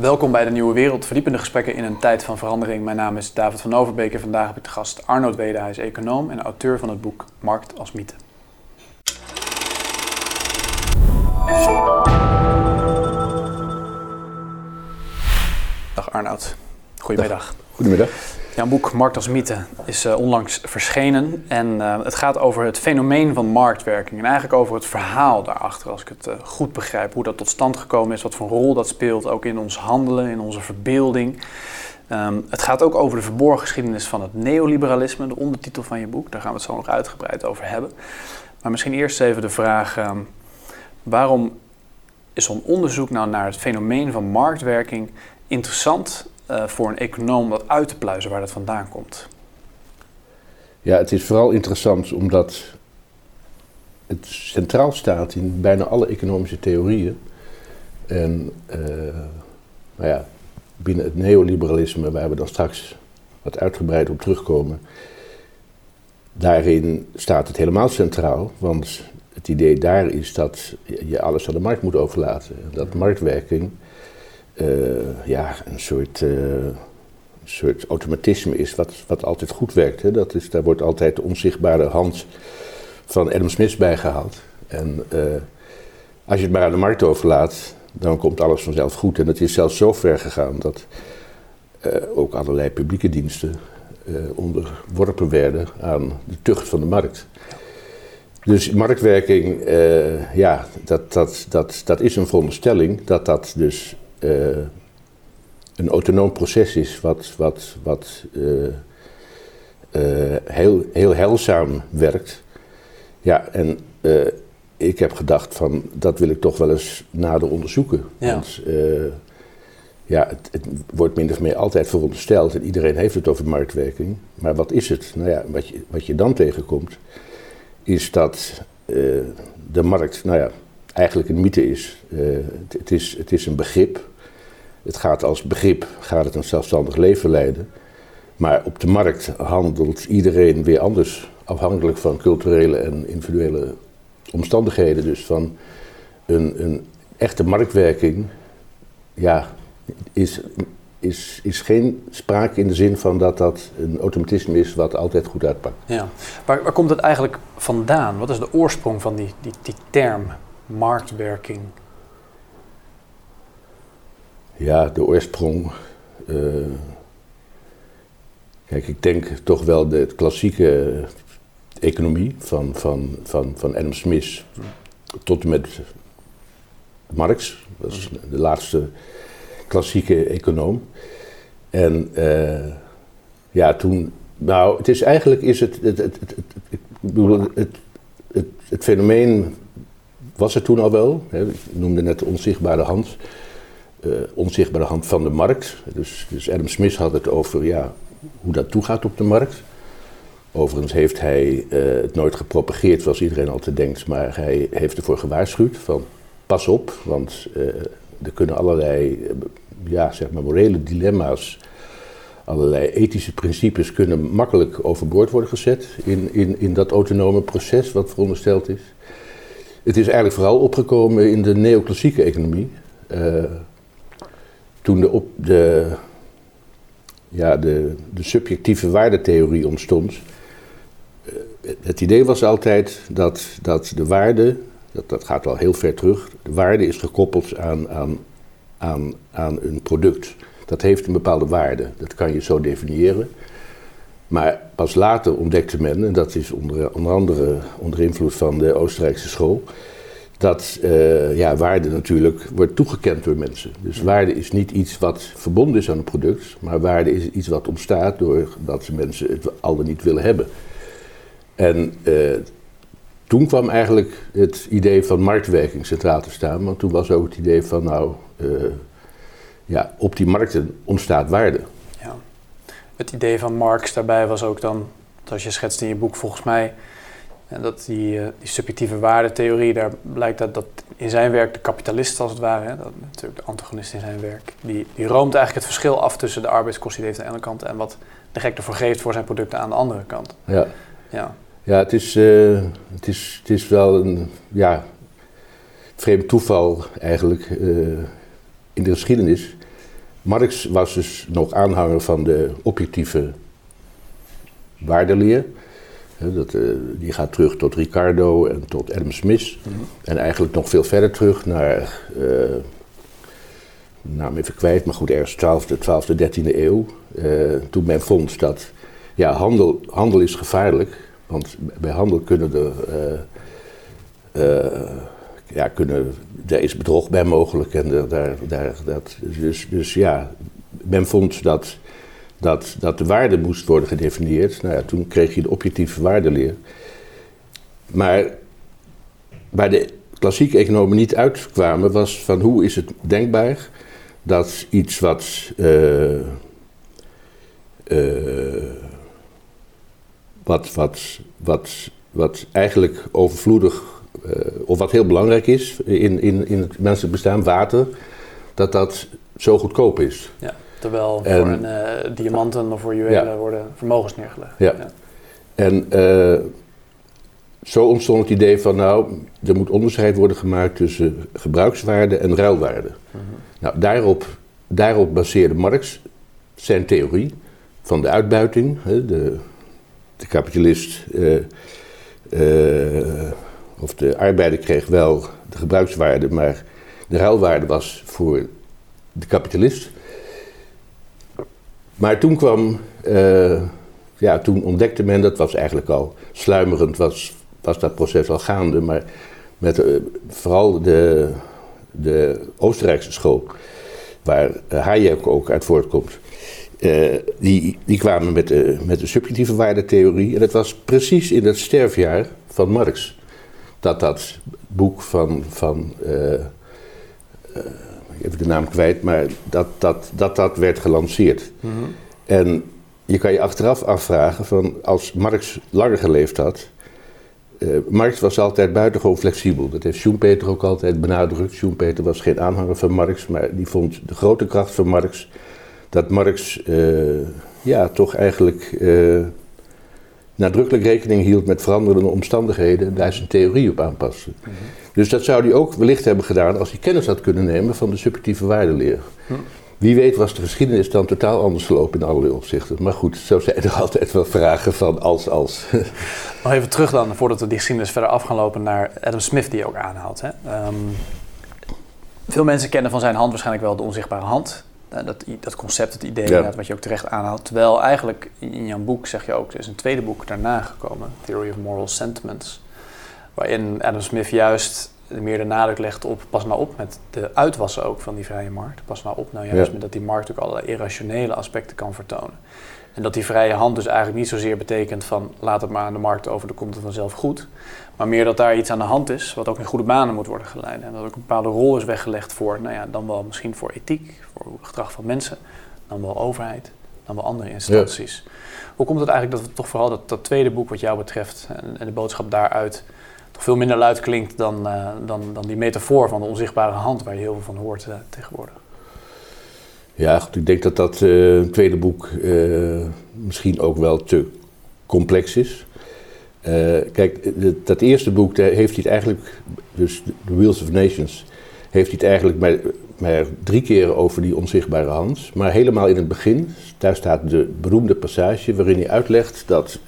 Welkom bij de Nieuwe Wereld, verdiepende gesprekken in een tijd van verandering. Mijn naam is David van Overbeek en vandaag heb ik de gast Arnold Wede. Hij is econoom en auteur van het boek Markt als Mythe. Dag Arnoud, goedemiddag. Goedemiddag. Jouw boek Markt als Mythe is uh, onlangs verschenen en uh, het gaat over het fenomeen van marktwerking en eigenlijk over het verhaal daarachter, als ik het uh, goed begrijp, hoe dat tot stand gekomen is, wat voor rol dat speelt, ook in ons handelen, in onze verbeelding. Um, het gaat ook over de verborgen geschiedenis van het neoliberalisme, de ondertitel van je boek, daar gaan we het zo nog uitgebreid over hebben. Maar misschien eerst even de vraag, um, waarom is zo'n onderzoek nou naar het fenomeen van marktwerking interessant uh, voor een econoom dat uit te pluizen waar dat vandaan komt? Ja, het is vooral interessant omdat het centraal staat in bijna alle economische theorieën. En uh, nou ja, binnen het neoliberalisme, waar we dan straks wat uitgebreid op terugkomen, daarin staat het helemaal centraal. Want het idee daar is dat je alles aan de markt moet overlaten. Dat marktwerking ja, een soort, uh, soort automatisme is wat, wat altijd goed werkt. Hè. Dat is, daar wordt altijd de onzichtbare hand van Adam Smith bijgehaald. En uh, als je het maar aan de markt overlaat, dan komt alles vanzelf goed. En het is zelfs zo ver gegaan dat ook allerlei publieke diensten onderworpen werden aan de tucht van de markt. Dus marktwerking, ja, dat, dat, dat, dat is een veronderstelling dat dat dus een autonoom proces is wat, wat, wat uh, uh, heel, heel heilzaam werkt. Ja, en ik heb gedacht van dat wil ik toch wel eens nader onderzoeken. Ja. Want ja, het, het, wordt min of meer altijd verondersteld en iedereen heeft het over marktwerking. Maar wat is het? Nou ja, wat je, wat je dan tegenkomt, is dat de markt, nou ja, eigenlijk een mythe is. Het, het, is. het is een begrip het gaat als begrip gaat het een zelfstandig leven leiden. Maar op de markt handelt iedereen weer anders, afhankelijk van culturele en individuele omstandigheden. Dus van een, een echte marktwerking, ja, is, is, is geen sprake in de zin van dat dat een automatisme is wat altijd goed uitpakt. Ja. Waar, waar komt het eigenlijk vandaan? Wat is de oorsprong van die, die, die term marktwerking? Ja, de oorsprong. Uh, kijk, ik denk toch wel de klassieke economie van, van, van, van Adam Smith tot en met Marx. Dat is de laatste klassieke econoom. En uh, ja, toen. Nou, het is eigenlijk is het. het, het, het, ik bedoel, het, het, het fenomeen was er toen al wel. Hè, ik noemde net de onzichtbare hand uh, onzichtbare hand van de markt. Dus, dus Adam Smith had het over ja, hoe dat toegaat op de markt. Overigens heeft hij uh, het nooit gepropageerd zoals iedereen altijd denkt, maar hij heeft ervoor gewaarschuwd van pas op, want uh, er kunnen allerlei ja, zeg maar morele dilemma's, allerlei ethische principes kunnen makkelijk overboord worden gezet in, in, in dat autonome proces wat verondersteld is. Het is eigenlijk vooral opgekomen in de neoclassieke economie toen de, op de, ja, de, de subjectieve waardetheorie ontstond, uh, het idee was altijd dat, dat de waarde, dat, dat gaat al heel ver terug, de waarde is gekoppeld aan, aan, aan, aan een product. Dat heeft een bepaalde waarde, dat kan je zo definiëren. Maar pas later ontdekte men, en dat is onder, onder andere onder invloed van de Oostenrijkse school, dat uh, ja, waarde natuurlijk wordt toegekend door mensen. Dus waarde is niet iets wat verbonden is aan een product, maar waarde is iets wat ontstaat doordat mensen het al dan niet willen hebben. En uh, toen kwam eigenlijk het idee van marktwerking centraal te staan, want toen was ook het idee van nou, uh, ja, op die markten ontstaat waarde. Ja. Het idee van Marx daarbij was ook dan, zoals je schetst in je boek volgens mij, en dat die, uh, die subjectieve waardetheorie, daar blijkt dat, dat in zijn werk de kapitalist als het ware, hè, dat natuurlijk de antagonist in zijn werk, die, die roomt eigenlijk het verschil af tussen de arbeidskosten die hij heeft aan de ene kant en wat de gek ervoor geeft voor zijn producten aan de andere kant. Ja, ja. ja het, is, uh, het, is, het is wel een ja, vreemd toeval eigenlijk uh, in de geschiedenis Marx was dus nog aanhanger van de objectieve waardeleer. Dat, uh, die gaat terug tot Ricardo en tot Adam Smith. Mhm. En eigenlijk nog veel verder terug naar, uh, nou even kwijt, maar goed, ergens 12e, 12e 13e eeuw. Uh, toen men vond dat ja, handel, handel is gevaarlijk. Want bij handel kunnen er, ja, kunnen, daar is bedrog bij mogelijk. En daar, daar, dat, dus, dus ja, men vond dat dat, dat de waarde moest worden gedefinieerd. Nou ja, toen kreeg je de objectieve waardeleer. Maar waar de klassieke economen niet uitkwamen, was van hoe is het denkbaar dat iets wat. Uh, uh, wat, wat, wat, wat eigenlijk overvloedig, uh, of wat heel belangrijk is in, in, in het menselijk bestaan, water, dat dat zo goedkoop is. Ja. Terwijl voor een, uh, diamanten of voor juwelen worden vermogens neergelegd. Ja. En uh, zo ontstond het idee van, nou, er moet onderscheid worden gemaakt tussen gebruikswaarde en ruilwaarde. Mm Nou, daarop, daarop baseerde Marx zijn theorie van de uitbuiting. Hè, de, de kapitalist, uh, of de arbeider kreeg wel de gebruikswaarde, maar de ruilwaarde was voor de kapitalist. Maar toen kwam, uh, ja, toen ontdekte men, dat was eigenlijk al sluimerend, was, was dat proces al gaande, maar met uh, vooral de, de Oostenrijkse school, waar Hayek ook uit voortkomt, uh, die, die kwamen met de, met de subjectieve waardetheorie. En het was precies in het sterfjaar van Marx dat dat boek van, van even de naam kwijt, maar dat dat, dat, dat werd gelanceerd. Mhm. En je kan je achteraf afvragen van als Marx langer geleefd had. Uh, Marx was altijd buitengewoon flexibel. Dat heeft Schumpeter ook altijd benadrukt. Schumpeter was geen aanhanger van Marx, maar die vond de grote kracht van Marx dat Marx uh, ja, toch eigenlijk uh, nadrukkelijk rekening hield met veranderende omstandigheden en daar zijn theorie op aanpaste. Mhm. Dus dat zou hij ook wellicht hebben gedaan als hij kennis had kunnen nemen van de subjectieve waardeleer. Wie weet was de geschiedenis dan totaal anders gelopen in allerlei opzichten. Maar goed, zo zijn er altijd wel vragen van als, als. Nog even terug dan, voordat we die geschiedenis verder af gaan lopen, naar Adam Smith die je ook aanhaalt. Hè? Ehm, veel mensen kennen van zijn hand waarschijnlijk wel de onzichtbare hand. Eh, dat, dat concept, het idee, wat je ook terecht aanhaalt. Terwijl eigenlijk in jouw boek zeg je ook, er is een tweede boek daarna gekomen, Theory of Moral Sentiments. Waarin Adam Smith juist meer de nadruk legt op pas nou op met de uitwassen ook van die vrije markt. Pas nou op nou juist met dat die markt ook allerlei irrationele aspecten kan vertonen. En dat die vrije hand dus eigenlijk niet zozeer betekent van laat het maar aan de markt over, dan komt het vanzelf goed. Maar meer dat daar iets aan de hand is, wat ook in goede banen moet worden geleid. En dat ook een bepaalde rol is weggelegd voor, nou ja, dan wel misschien voor ethiek, voor het gedrag van mensen, dan wel overheid, dan wel andere instanties. Hoe komt het eigenlijk dat we toch vooral dat, dat tweede boek wat jou betreft en, en de boodschap daaruit toch veel minder luid klinkt dan, uh, dan, dan die metafoor van de onzichtbare hand waar je heel veel van hoort uh, tegenwoordig. Ja, goed, ik denk dat dat uh, tweede boek misschien ook wel te complex is. Kijk, dat eerste boek, daar heeft hij het eigenlijk, dus The Wheels of Nations, heeft hij het eigenlijk maar, maar drie keer over die onzichtbare hand. Maar helemaal in het begin, daar staat de beroemde passage waarin hij uitlegt dat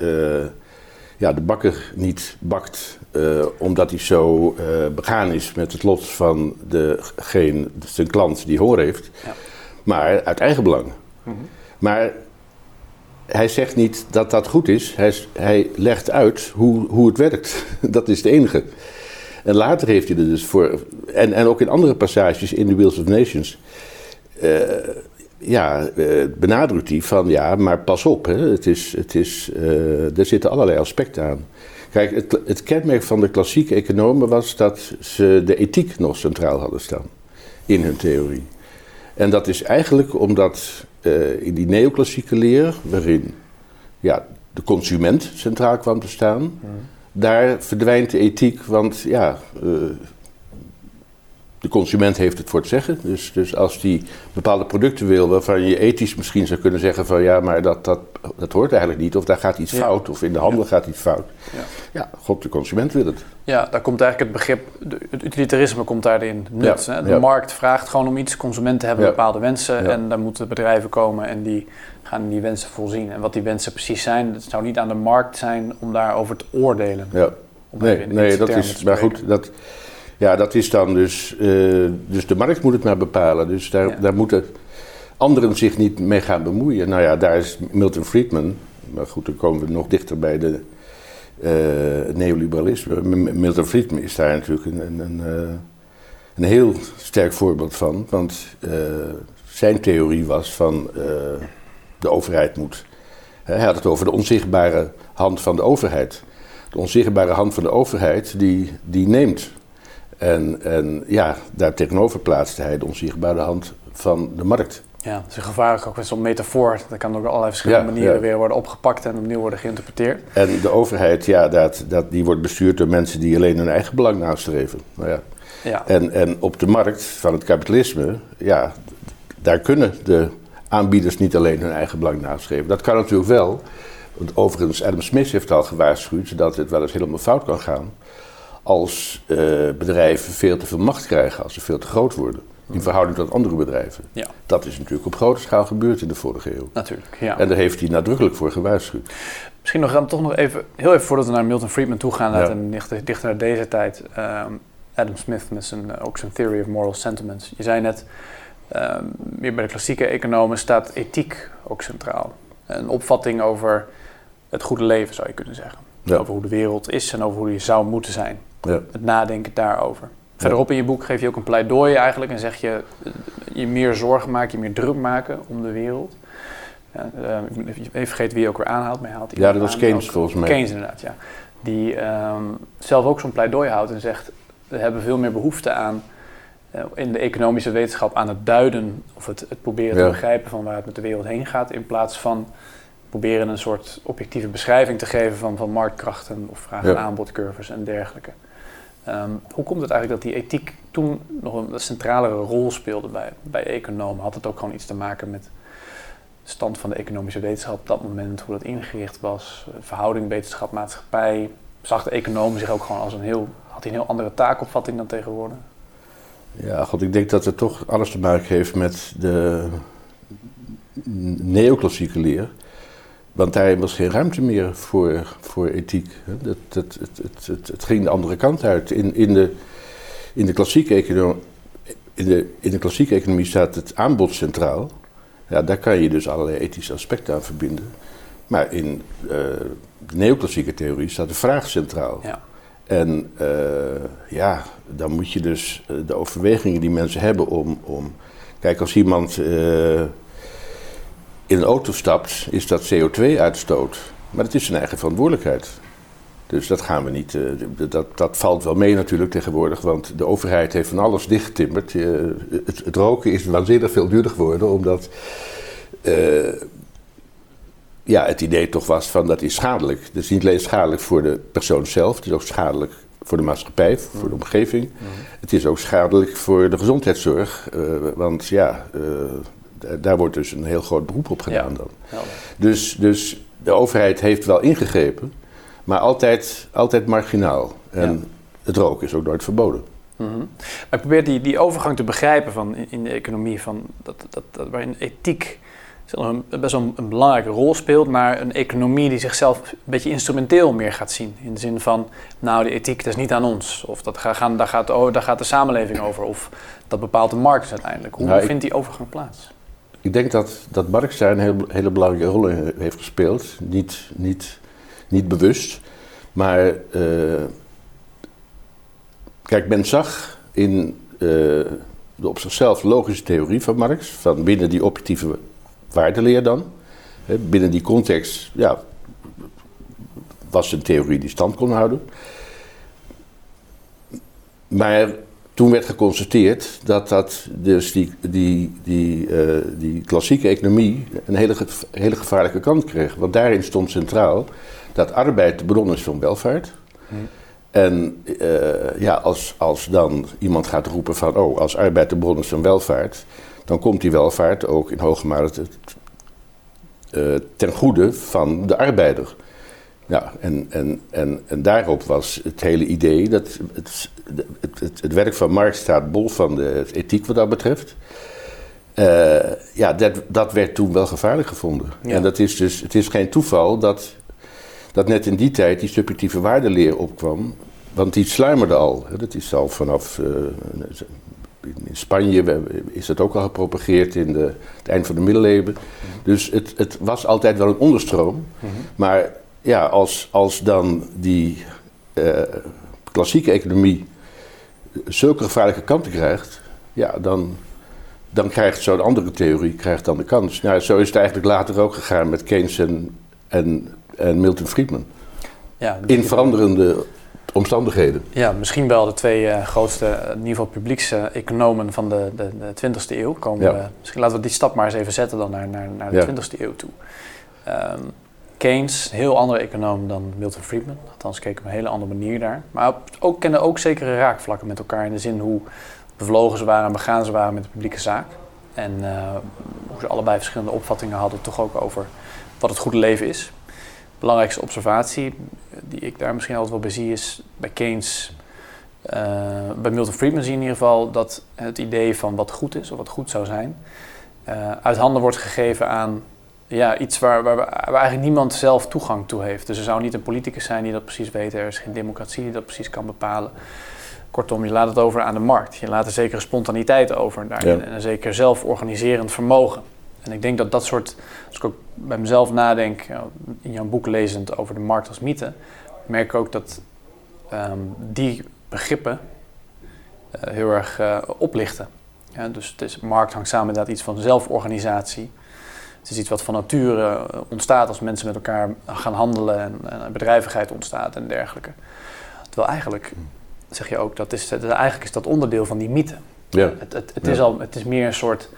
ja, de bakker niet bakt uh, omdat hij zo begaan is met het lot van degene, zijn klant die hoor heeft, ja. maar uit eigen belang. Mm -hmm. Maar hij zegt niet dat dat goed is, hij, hij legt uit hoe, hoe het werkt. dat is het enige. En later heeft hij er dus voor, en, en ook in andere passages in The Wheels of Nations, uh, ja, benadrukt hij van ja, maar pas op, hè. Het is, het is, er zitten allerlei aspecten aan. Kijk, het, het, kenmerk van de klassieke economen was dat ze de ethiek nog centraal hadden staan in hun theorie. En dat is eigenlijk omdat in die neoclassieke leer, waarin ja, de consument centraal kwam te staan, daar verdwijnt de ethiek, want ja, uh, de consument heeft het voor het zeggen. Dus, dus als die bepaalde producten wil waarvan je ethisch misschien zou kunnen zeggen van ja, maar dat, dat, dat hoort eigenlijk niet. Of daar gaat iets fout. Of in de handel gaat iets fout. Ja. ja, god, de consument wil het. Ja, daar komt eigenlijk het begrip, het utilitarisme komt daarin nut. Hè? De markt vraagt gewoon om iets. Consumenten hebben bepaalde wensen. En dan moeten bedrijven komen en die gaan die wensen voorzien. En wat die wensen precies zijn, het zou niet aan de markt zijn om daarover te oordelen. Ja. Nee, nee dat is. Maar goed, dat, ja, dat is dan dus. Uh, dus de markt moet het maar bepalen. Dus daar, daar moeten anderen zich niet mee gaan bemoeien. Nou ja, daar is Milton Friedman. Maar goed, dan komen we nog dichter bij de uh, neoliberalisme. Milton Friedman is daar natuurlijk een, een, een, eh, een heel sterk voorbeeld van. Want zijn theorie was van de overheid moet. Hij had het over de onzichtbare hand van de overheid. De onzichtbare hand van de overheid die, die neemt. En, en ja, daar tegenover plaatste hij de onzichtbare hand van de markt. Ja, dat is een gevaarlijk ook met zo'n metafoor. Dat kan op allerlei verschillende manieren weer worden opgepakt en opnieuw worden geïnterpreteerd. En de overheid, ja, dat, dat, die wordt bestuurd door mensen die alleen hun eigen belang nastreven. Nou ja. Ja. En, en op de markt van het kapitalisme, ja, daar kunnen de aanbieders niet alleen hun eigen belang nastreven. Dat kan natuurlijk wel. Want overigens, Adam Smith heeft al gewaarschuwd dat het wel eens helemaal fout kan gaan. Als uh, bedrijven veel te veel macht krijgen, als ze veel te groot worden. In verhouding tot andere bedrijven. Ja. Dat is natuurlijk op grote schaal gebeurd in de vorige eeuw. Natuurlijk, ja. En daar heeft hij nadrukkelijk voor gewaarschuwd. Misschien nog, dan toch nog even, heel even voordat we naar Milton Friedman toe gaan, ja. en dichter, dichter naar deze tijd. Um, Adam Smith met zijn, ook zijn Theory of Moral Sentiments. Je zei net, uh, meer bij de klassieke economen staat ethiek ook centraal. Een opvatting over het goede leven, zou je kunnen zeggen. Over hoe de wereld is en over hoe die zou moeten zijn. Ja. Het nadenken daarover. Verderop in je boek geef je ook een pleidooi eigenlijk en zeg je je meer zorgen maken, je meer druk maken om de wereld. Ja, uh, even vergeten wie je ook weer aanhaalt. Maar haalt ja, dat was Keynes volgens mij. Keynes inderdaad, ja. Die um, zelf ook zo'n pleidooi houdt en zegt... we hebben veel meer behoefte aan eh, in de economische wetenschap aan het duiden of het, het proberen te begrijpen van waar het met de wereld heen gaat, in plaats van proberen een soort objectieve beschrijving te geven van, van marktkrachten of vraag- en aanbodcurves en dergelijke. Ehm, hoe komt het eigenlijk dat die ethiek toen nog een centralere rol speelde bij, bij economen? Had het ook gewoon iets te maken met de stand van de economische wetenschap op dat moment, hoe dat ingericht was, verhouding wetenschap-maatschappij? Zag de econoom zich ook gewoon als een heel, had hij een heel andere taakopvatting dan tegenwoordig? Ja, god, ik denk dat het toch alles te maken heeft met de neoclassieke leer. Want daar was geen ruimte meer voor, voor ethiek. Dat, dat, het, het, het, ging de andere kant uit. In, in, de, in, de klassieke economie, in, de, in de klassieke economie staat het aanbod centraal. Ja, daar kan je dus allerlei ethische aspecten aan verbinden. Maar in uh, de neoclassieke theorie staat de vraag centraal. Ja. En uh, ja, dan moet je dus uh, de overwegingen die mensen hebben om. om kijk, als iemand uh, in een auto stapt, is dat CO2-uitstoot. Maar het is zijn eigen verantwoordelijkheid. Dus dat gaan we niet. dat, dat valt wel mee natuurlijk tegenwoordig, want de overheid heeft van alles dichtgetimmerd. Het, het, roken is waanzinnig veel duurder geworden, omdat ja, het idee toch was van dat is schadelijk. Dus niet alleen schadelijk voor de persoon zelf, het is ook schadelijk voor de maatschappij, voor de omgeving. Het is ook schadelijk voor de gezondheidszorg, uh, want ja, daar wordt dus een heel groot beroep op gedaan dan. Dus, dus de overheid heeft wel ingegrepen, maar altijd, altijd marginaal. En het roken is ook nooit verboden. Mm -hmm. Maar ik probeer die, die overgang te begrijpen van in, in de economie, van dat, dat, dat, waarin ethiek een, best wel een, belangrijke rol speelt, maar een economie die zichzelf een beetje instrumenteel meer gaat zien. In de zin van, nou, de ethiek dat is niet aan ons. Of dat gaan, daar, gaat, daar gaat de samenleving over. Of dat bepaalt de markt uiteindelijk. Hoe nou, vindt die overgang plaats? Ik denk dat, dat Marx daar een hele belangrijke rol in heeft gespeeld. Niet, niet, niet bewust. Maar uh, kijk, men zag in uh, de op zichzelf logische theorie van Marx, van binnen die objectieve waardeleer dan. Binnen die context ja, was een theorie die stand kon houden. Maar toen werd geconstateerd dat, dat dus die, die, die, uh, die klassieke economie een hele, hele gevaarlijke kant kreeg. Want daarin stond centraal dat arbeid de bron is van welvaart. Hm. En uh, ja, als, als dan iemand gaat roepen van, oh, als arbeid de bron is van welvaart, dan komt die welvaart ook in hoge mate uh, ten goede van de arbeider. Ja, en, en, en, en daarop was het hele idee dat het, het, het, het werk van Marx staat bol van de ethiek wat dat betreft. Uh, ja, dat, dat werd toen wel gevaarlijk gevonden. En dat is dus, het is geen toeval dat, dat net in die tijd die subjectieve waardeleer opkwam. Want die sluimerde al. Dat is al vanaf. Uh, in Spanje is dat ook al gepropageerd in de, het eind van de middeleeuwen. Dus het, het was altijd wel een onderstroom. Mhm. Maar ja, als, als dan die uh, klassieke economie zulke gevaarlijke kanten krijgt, ja, dan, dan krijgt zo'n andere theorie krijgt dan de kans. Nou, zo is het eigenlijk later ook gegaan met Keynes en, en, en Milton Friedman. Ja, in veranderende omstandigheden. Ja, misschien wel de twee uh, grootste, in ieder geval publiekseconomen van de, de, de 20e eeuw. Komen we, misschien laten we die stap maar eens even zetten dan naar, naar, naar de ja. 20e eeuw toe. Um, Keynes, heel andere econoom dan Milton Friedman. Althans, keek op een hele andere manier daar. Maar ook kenden ook zekere raakvlakken met elkaar in de zin hoe bevlogen ze waren en begaan ze waren met de publieke zaak. En uh, hoe ze allebei verschillende opvattingen hadden, toch ook over wat het goede leven is. Belangrijkste observatie die ik daar misschien altijd wel bij zie is bij Keynes. Uh, bij Milton Friedman zie je in ieder geval dat het idee van wat goed is of wat goed zou zijn, uit handen wordt gegeven aan ja, iets waar, waar, waar, eigenlijk niemand zelf toegang toe heeft. Dus er zou niet een politicus zijn die dat precies weet. Er is geen democratie die dat precies kan bepalen. Kortom, je laat het over aan de markt. Je laat er zekere spontaniteit over daarin. En een zeker zelforganiserend vermogen. En ik denk dat dat soort, als ik ook bij mezelf nadenk, in jouw boek lezend over de markt als mythe, merk ik ook dat ehm, die begrippen uh, heel erg uh, oplichten. Ja, dus het is, markt hangt samen met iets van zelforganisatie. Het is iets wat van nature eh, ontstaat als mensen met elkaar gaan handelen en, en bedrijvigheid ontstaat en dergelijke. Terwijl eigenlijk zeg je ook, dat is, eigenlijk is dat onderdeel van die mythe. Ja. Het, het, het is al, het is meer een soort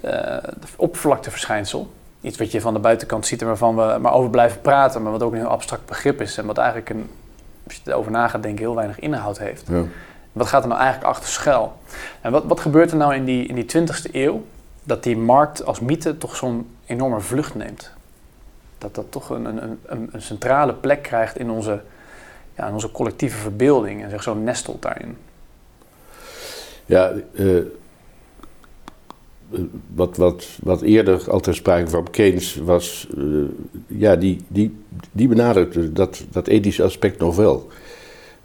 uh, oppervlakteverschijnsel. Iets wat je van de buitenkant ziet en waarvan we maar over blijven praten, maar wat ook een heel abstract begrip is. En wat eigenlijk, een, als je erover na gaat denken, heel weinig inhoud heeft. Ja. Wat gaat er nou eigenlijk achter schuil? En wat, wat gebeurt er nou in die, in die 20e eeuw? Dat die markt als mythe toch zo'n enorme vlucht neemt. Dat dat toch een, een, een, een centrale plek krijgt in onze, ja, in onze collectieve verbeelding en zich zo nestelt daarin. Ja, uh, wat, wat, wat eerder altijd sprake van Keynes was, uh, ja, die, die, die benadrukte dat, dat ethische aspect nog wel.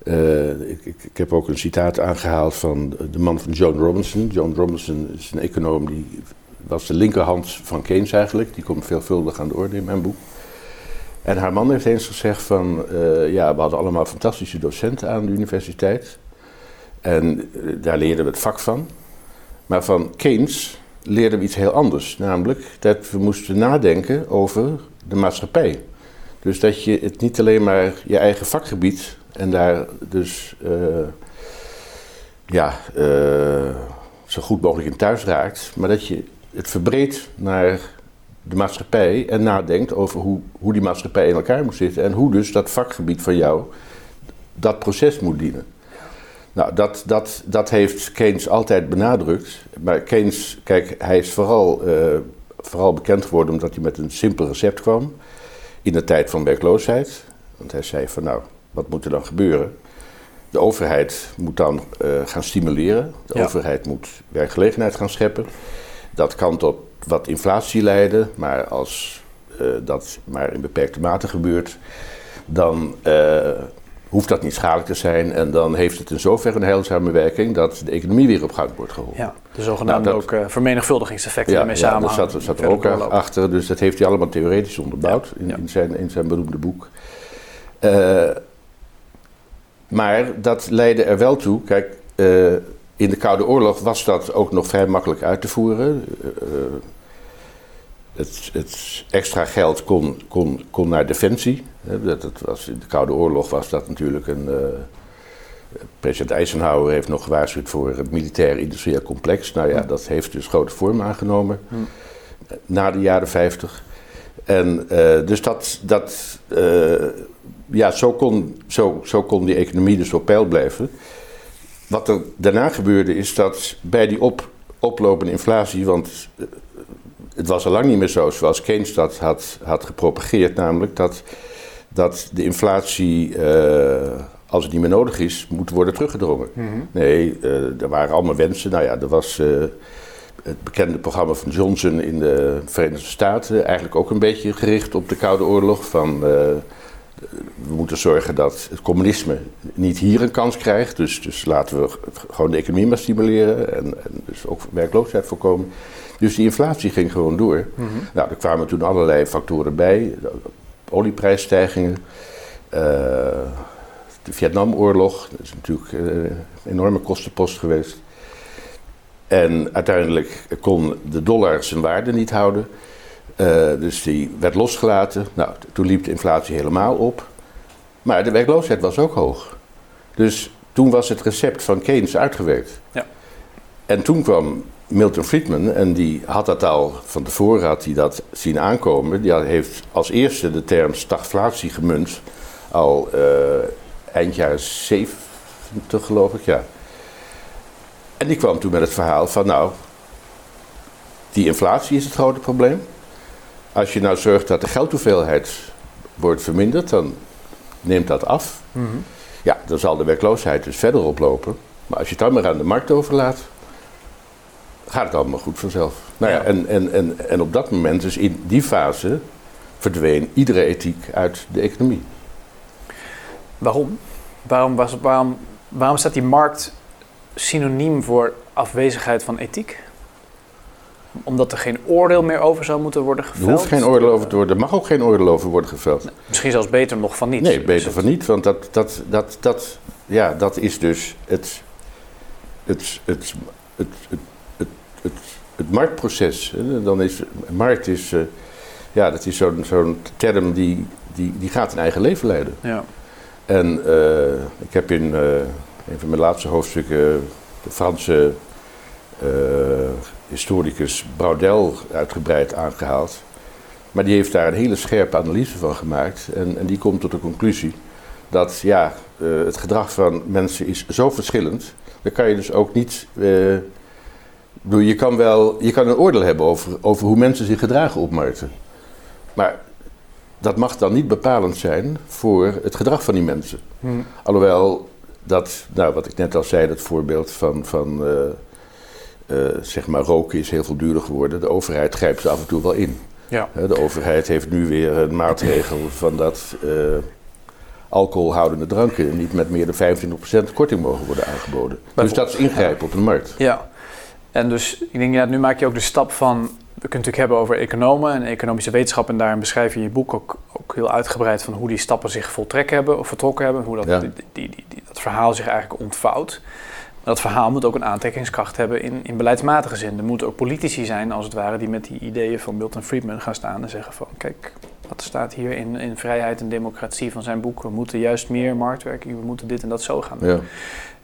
Uh, ik, ik, ik, heb ook een citaat aangehaald van de man van John Robinson. John Robinson is een econoom die was de linkerhand van Keynes eigenlijk. Die komt veelvuldig aan de orde in mijn boek. En haar man heeft eens gezegd van, uh, ja, we hadden allemaal fantastische docenten aan de universiteit. En uh, daar leerden we het vak van. Maar van Keynes leerden we iets heel anders. Namelijk dat we moesten nadenken over de maatschappij. Dus dat je het niet alleen maar je eigen vakgebied en daar dus uh, ja, zo goed mogelijk in thuis raakt, maar dat je het verbreedt naar de maatschappij en nadenkt over hoe, hoe die maatschappij in elkaar moet zitten en hoe dus dat vakgebied van jou dat proces moet dienen. Nou, dat, dat, dat heeft Keynes altijd benadrukt. Maar Keynes, kijk, hij is vooral, uh, vooral bekend geworden omdat hij met een simpel recept kwam in de tijd van werkloosheid. Want hij zei van nou, wat moet er dan gebeuren? De overheid moet dan uh, gaan stimuleren. De ja. overheid moet werkgelegenheid gaan scheppen. Dat kan tot wat inflatie leiden, maar als uh, dat maar in beperkte mate gebeurt, dan uh, hoeft dat niet schadelijk te zijn. En dan heeft het in zoverre een heilzame werking dat de economie weer op gang wordt geholpen. Ja, de zogenaamde nou, dat, ook vermenigvuldigingseffecten ja, ermee ja, samen. dat zat, zat er ook achter. Dus dat heeft hij allemaal theoretisch onderbouwd ja, in, in, zijn, in zijn beroemde boek. Maar dat leidde er wel toe, kijk, in de Koude Oorlog was dat ook nog vrij makkelijk uit te voeren. Uh, het, het, extra geld kon, kon, kon naar defensie. Dat, dat was, in de Koude Oorlog was dat natuurlijk een. Uh, president Eisenhower heeft nog gewaarschuwd voor het militair-industrieel complex. Nou ja, dat heeft dus grote vorm aangenomen na de jaren 50. En uh, dus dat, dat ja, zo kon, zo, zo kon die economie dus op peil blijven. Wat er daarna gebeurde is dat bij die op, oplopende inflatie, want eh, het was al lang niet meer zo zoals Keynes dat had, had gepropageerd, namelijk dat, dat de inflatie, uh, als het niet meer nodig is, moet worden teruggedrongen. Mhm. Nee, uh, er waren allemaal wensen. Nou ja, er was het bekende programma van Johnson in de Verenigde Staten, eigenlijk ook een beetje gericht op de Koude Oorlog. Van, we moeten zorgen dat het communisme niet hier een kans krijgt. Dus, dus laten we gewoon de economie maar stimuleren en, en dus ook werkloosheid voorkomen. Dus die inflatie ging gewoon door. Mhm. Nou, er kwamen toen allerlei factoren bij. Olieprijsstijgingen, uh, de Vietnamoorlog, dat is natuurlijk een enorme kostenpost geweest. En uiteindelijk kon de dollar zijn waarde niet houden. Uh, dus die werd losgelaten. Nou, toen liep de inflatie helemaal op. Maar de werkloosheid was ook hoog. Dus toen was het recept van Keynes uitgewerkt. Ja. En toen kwam Milton Friedman en die had dat al van tevoren had hij dat zien aankomen. Die heeft als eerste de term stagflatie gemunt. Al uh, eind jaren 70 geloof ik, ja. En die kwam toen met het verhaal van nou, die inflatie is het grote probleem. Als je nou zorgt dat de geldhoeveelheid wordt verminderd, dan neemt dat af. Mhm. Ja, dan zal de werkloosheid dus verder oplopen. Maar als je het dan maar aan de markt overlaat, gaat het allemaal goed vanzelf. Nou ja, En, en, en, en op dat moment, dus in die fase, verdween iedere ethiek uit de economie. Waarom? Waarom, was, waarom, waarom staat die markt synoniem voor afwezigheid van ethiek? Omdat er geen oordeel meer over zou moeten worden geveld? Er hoeft geen oordeel over te worden. Er mag ook geen oordeel over worden geveld. misschien zelfs beter nog van niet. Nee, beter van niet. Want dat, dat, dat, dat, ja, dat is dus het, het, het, het, het, het, het, marktproces. Dan is, markt is, uh, ja, dat is zo'n zo'n term die, die, die gaat een eigen leven leiden. Ja. En uh, ik heb in... Uh, een van mijn laatste hoofdstukken, de Franse uh, historicus Braudel uitgebreid aangehaald. Maar die heeft daar een hele scherpe analyse van gemaakt. En, en die komt tot de conclusie dat ja, uh, het gedrag van mensen is zo verschillend. Dan kan je dus ook niet. Uh, je kan wel je kan een oordeel hebben over, over hoe mensen zich gedragen op markten. Maar dat mag dan niet bepalend zijn voor het gedrag van die mensen. Hmm. Alhoewel dat, nou, wat ik net al zei, dat voorbeeld van, van uh, zeg maar roken is heel veel duurder geworden. De overheid grijpt af en toe wel in. Ja. de overheid heeft nu weer een maatregel van dat uh, alcoholhoudende dranken niet met meer dan 25% korting mogen worden aangeboden. Dus dat is ingrijpen op de markt. Ja, en dus ik denk, ja, nu maak je ook de stap van we kunnen het natuurlijk hebben over economen en economische wetenschap. En daarin beschrijf je in je boek ook, ook heel uitgebreid van hoe die stappen zich voltrekken hebben of vertrokken hebben. Hoe dat, die, die, die, dat verhaal zich eigenlijk ontvouwt. Dat verhaal moet ook een aantrekkingskracht hebben in, in beleidsmatige zin. Er moeten ook politici zijn, als het ware, die met die ideeën van Milton Friedman gaan staan en zeggen van kijk, wat staat hier in, in vrijheid en democratie van zijn boek. We moeten juist meer marktwerking, we moeten dit en dat zo gaan doen. Ja.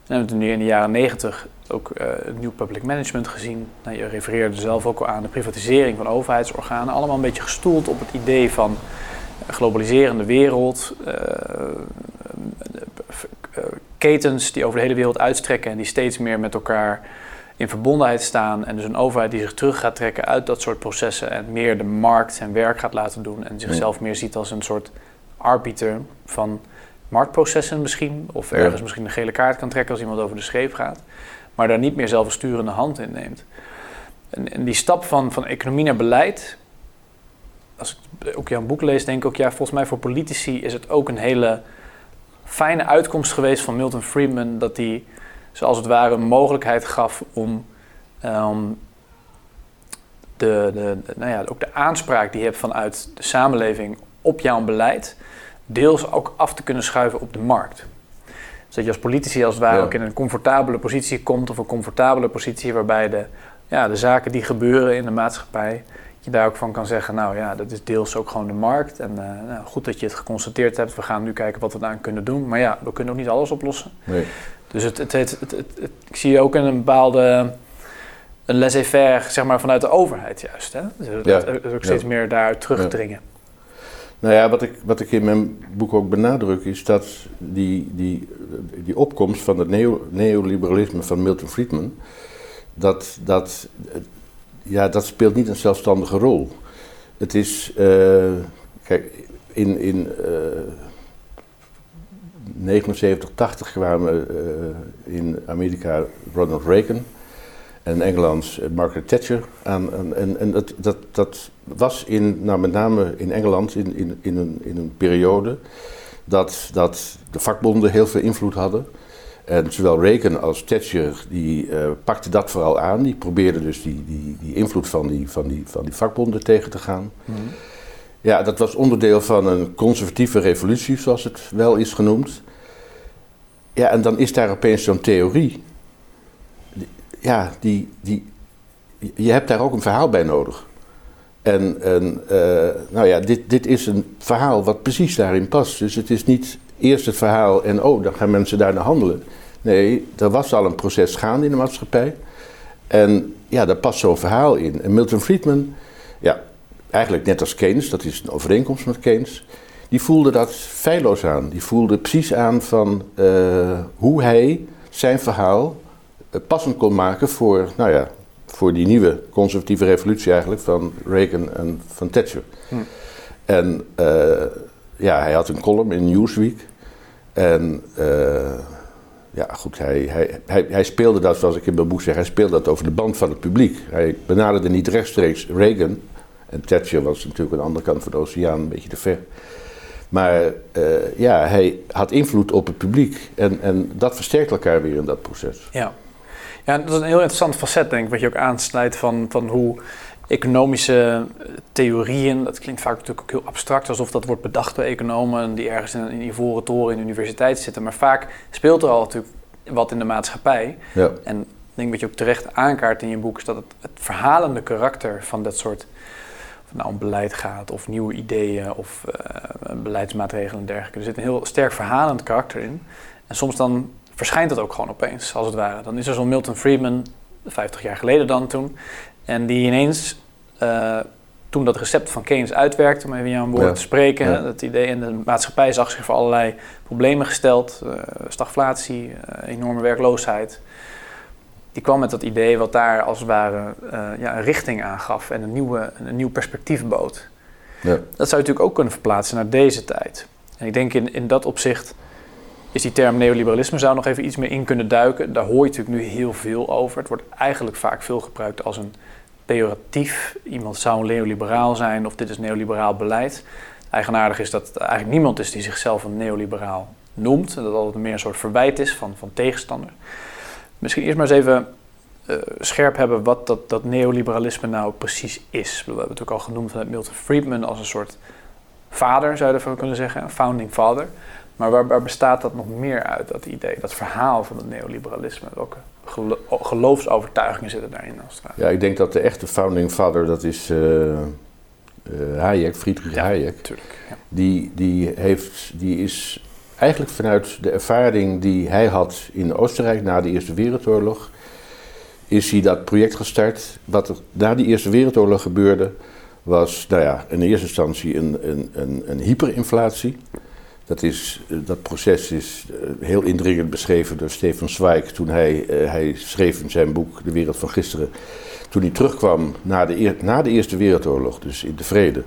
We hebben nu in de jaren negentig ook uh, nieuw public management gezien. Nou, je refereerde zelf ook al aan de privatisering van overheidsorganen. Allemaal een beetje gestoeld op het idee van globaliserende wereld. Uh, ketens die over de hele wereld uitstrekken en die steeds meer met elkaar in verbondenheid staan. En dus een overheid die zich terug gaat trekken uit dat soort processen en meer de markt zijn werk gaat laten doen. En zichzelf meer ziet als een soort arbiter van marktprocessen misschien. Of ergens misschien een gele kaart kan trekken als iemand over de scheep gaat. Maar daar niet meer zelf een sturende hand in neemt. En, en, die stap van, van economie naar beleid. Als ik ook jouw boek lees, denk ik ook, ja, volgens mij voor politici is het ook een hele fijne uitkomst geweest van Milton Friedman. Dat hij, zoals het ware, een mogelijkheid gaf om um, de, de, nou ja, ook de aanspraak die je hebt vanuit de samenleving op jouw beleid deels ook af te kunnen schuiven op de markt. Dus dat je als politici als het ware ook in een comfortabele positie komt, of een comfortabele positie waarbij de, ja, de zaken die gebeuren in de maatschappij, je daar ook van kan zeggen, nou ja, dat is deels ook gewoon de markt. En uh, nou, goed dat je het geconstateerd hebt, we gaan nu kijken wat we aan kunnen doen. Maar ja, we kunnen ook niet alles oplossen. Nee. Dus het, het, het, het, ik zie ook een bepaalde een laissez-faire zeg maar, vanuit de overheid juist. Hè? Dus ook steeds meer daaruit terugdringen. Nou ja, wat ik, wat ik in mijn boek ook benadruk is dat die, die, die opkomst van het neo, neoliberalisme van Milton Friedman, dat, dat, ja, dat speelt niet een zelfstandige rol. Het is, uh, kijk, in, in uh, 79, 80 kwamen uh, in Amerika Ronald Reagan en Engeland Margaret Thatcher aan. En, en, en dat, dat, dat was in, nou met name in Engeland in, in, in, een, in een periode dat, dat de vakbonden heel veel invloed hadden. En zowel Reagan als Thatcher die uh, pakten dat vooral aan. Die probeerden dus die, die, die invloed van die, van, die, van die vakbonden tegen te gaan. Mhm. Ja, dat was onderdeel van een conservatieve revolutie, zoals het wel is genoemd. Ja, en dan is daar opeens zo'n theorie. Ja, die, die, je hebt daar ook een verhaal bij nodig. En, en uh, nou ja, dit, dit is een verhaal wat precies daarin past. Dus het is niet eerst het verhaal en oh, dan gaan mensen daarna handelen. Nee, er was al een proces gaande in de maatschappij. En ja, daar past zo'n verhaal in. En Milton Friedman, ja, eigenlijk net als Keynes, dat is een overeenkomst met Keynes, die voelde dat feilloos aan. Die voelde precies aan van uh, hoe hij zijn verhaal uh, passend kon maken voor, nou ja, voor die nieuwe conservatieve revolutie eigenlijk van Reagan en van Thatcher. Hm. En uh, ja, hij had een column in Newsweek. En ja, goed, hij, hij, hij, speelde dat, zoals ik in mijn boek zeg, hij speelde dat over de band van het publiek. Hij benaderde niet rechtstreeks Reagan. En Thatcher was natuurlijk aan de andere kant van de oceaan een beetje te ver. Maar uh, ja, hij had invloed op het publiek. En, en dat versterkt elkaar weer in dat proces. Ja. ja, dat is een heel interessant facet, denk ik, wat je ook aansnijdt van, van hoe economische theorieën, dat klinkt vaak natuurlijk ook heel abstract, alsof dat wordt bedacht door economen die ergens in een ivoren toren in de universiteit zitten. Maar vaak speelt er al natuurlijk wat in de maatschappij. Ja. En ik denk wat je ook terecht aankaart in je boek, is dat het, het verhalende karakter van dat soort of nou om beleid gaat of nieuwe ideeën of uh, beleidsmaatregelen en dergelijke. Er zit een heel sterk verhalend karakter in. En soms dan verschijnt dat ook gewoon opeens, als het ware. Dan is er zo'n Milton Friedman, 50 jaar geleden dan toen, en die ineens, uh, toen dat recept van Keynes uitwerkte, om even jouw woord te spreken, ja. dat idee in de maatschappij zag zich voor allerlei problemen gesteld, uh, stagflatie, enorme werkloosheid die kwam met dat idee wat daar als het ware ja, een richting aangaf en een, nieuwe, een nieuw perspectief bood. Ja. Dat zou je natuurlijk ook kunnen verplaatsen naar deze tijd. En ik denk in, in dat opzicht is die term neoliberalisme zou nog even iets meer in kunnen duiken. Daar hoor je natuurlijk nu heel veel over. Het wordt eigenlijk vaak veel gebruikt als een pejoratief. Iemand zou een neoliberaal zijn of dit is neoliberaal beleid. Eigenaardig is dat eigenlijk niemand is die zichzelf een neoliberaal noemt. En dat altijd meer een soort verwijt is van, van tegenstander. Misschien eerst maar eens even uh, scherp hebben wat dat, dat neoliberalisme nou precies is. We hebben het ook al genoemd vanuit Milton Friedman als een soort vader, zou je ervan kunnen zeggen, een founding father. Maar waar, waar, bestaat dat nog meer uit, dat idee, dat verhaal van het neoliberalisme? Welke gelo geloofsovertuigingen zitten daarin? Als het ja, ik denk dat de echte founding father, dat is uh, uh, Hayek, Friedrich ja, Hayek. Tuurlijk, ja. die, die, heeft, die is eigenlijk vanuit de ervaring die hij had in Oostenrijk na de Eerste Wereldoorlog, is hij dat project gestart. Wat er na de Eerste Wereldoorlog gebeurde, was nou ja, in eerste instantie een, een, een, een hyperinflatie. Dat, is, dat proces is eh, heel indringend beschreven door Stefan Zweig toen hij, uh, hij schreef in zijn boek De Wereld van Gisteren. Toen hij terugkwam na de, na de Eerste Wereldoorlog, dus in de vrede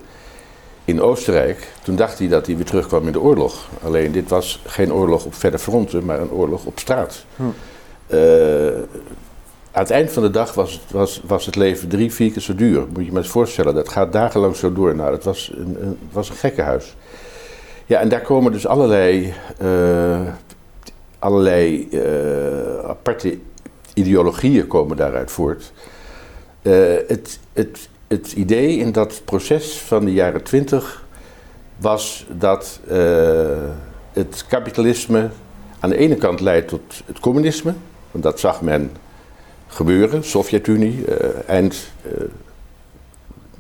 in Oostenrijk, toen dacht hij dat hij weer terugkwam in de oorlog. Alleen dit was geen oorlog op verre fronten, maar een oorlog op straat. Hm. Uh, aan het eind van de dag was het, was, was het leven drie, vier keer zo duur. Moet je me eens voorstellen, dat gaat dagenlang zo door. Nou, het was een, een, was een gekkenhuis. Ja, en daar komen dus allerlei, uh, allerlei uh, aparte ideologieën komen daaruit voort. het, het, het idee in dat proces van de jaren twintig was dat het kapitalisme aan de ene kant leidt tot het communisme, want dat zag men gebeuren, Sovjet-Unie, eind eh,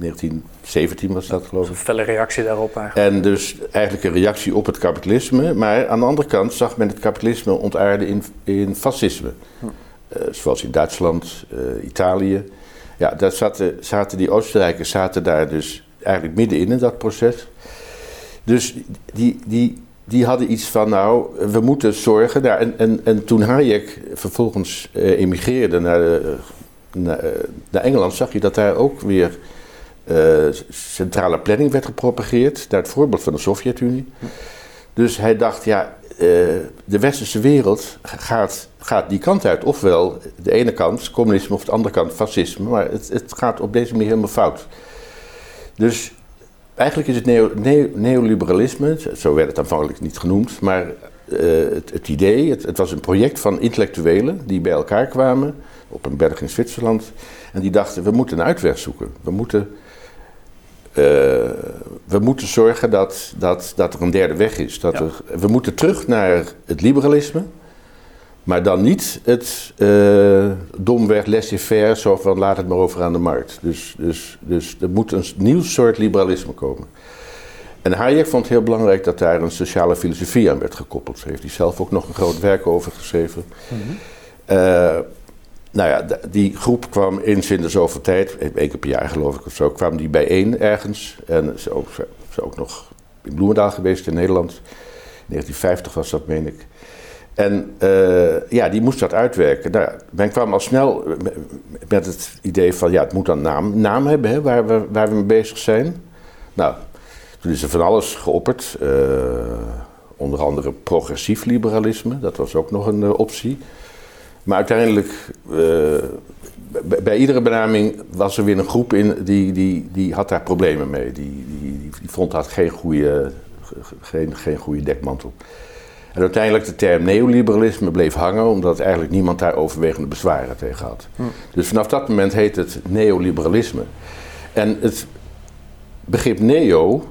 1917 was dat geloof ik. Een felle reactie daarop eigenlijk. En dus eigenlijk een reactie op het kapitalisme, maar aan de andere kant zag men het kapitalisme ontaarden in, in fascisme. Hm. zoals in Duitsland, Italië. Ja, daar zaten, zaten die Oostenrijkers zaten daar dus eigenlijk middenin in dat proces. Dus die, die, die hadden iets van, nou, we moeten zorgen. Nou, en, en, en toen Hayek vervolgens uh, emigreerde naar, de, naar, naar, Engeland, zag je dat daar ook weer centrale planning werd gepropageerd, naar het voorbeeld van de Sovjet-Unie. Dus hij dacht, ja, uh, de westerse wereld gaat, gaat die kant uit. Ofwel de ene kant communisme of de andere kant fascisme. Maar het, het gaat op deze manier helemaal fout. Dus eigenlijk is het neo, neo, neoliberalisme, zo werd het aanvankelijk niet genoemd, maar uh, het, het, idee, het, het, was een project van intellectuelen die bij elkaar kwamen op een berg in Zwitserland. En die dachten, we moeten een uitweg zoeken. We moeten we moeten zorgen dat, dat, dat er een derde weg is. Dat er, we moeten terug naar het liberalisme. Maar dan niet het uh, domweg laissez-faire, zo van laat het maar over aan de markt. Dus, dus, dus er moet een nieuw soort liberalisme komen. En Hayek vond het heel belangrijk dat daar een sociale filosofie aan werd gekoppeld. Daar heeft hij zelf ook nog een groot werk over geschreven. Mm -hmm. uh, nou ja, die groep kwam eens in de zoveel tijd, één keer per jaar geloof ik of zo, kwam die bijeen ergens. En ze ook, ze ook nog in Bloemendaal geweest in Nederland. In 1950 was dat, meen ik. En uh, ja, die moest dat uitwerken. Nou, men kwam al snel met het idee van, ja, het moet dan naam, naam hebben, hè, waar, we, waar we mee bezig zijn. Nou, toen is er van alles geopperd. Onder andere progressief liberalisme, dat was ook nog een optie. Maar uiteindelijk, uh, bij iedere benaming was er weer een groep in die, die, die had daar problemen mee. Die, die, die vond dat geen goede, geen, geen goede dekmantel. En uiteindelijk de term neoliberalisme bleef hangen, omdat eigenlijk niemand daar overwegende bezwaren tegen had. Hm. Dus vanaf dat moment heet het neoliberalisme. En het begrip neo,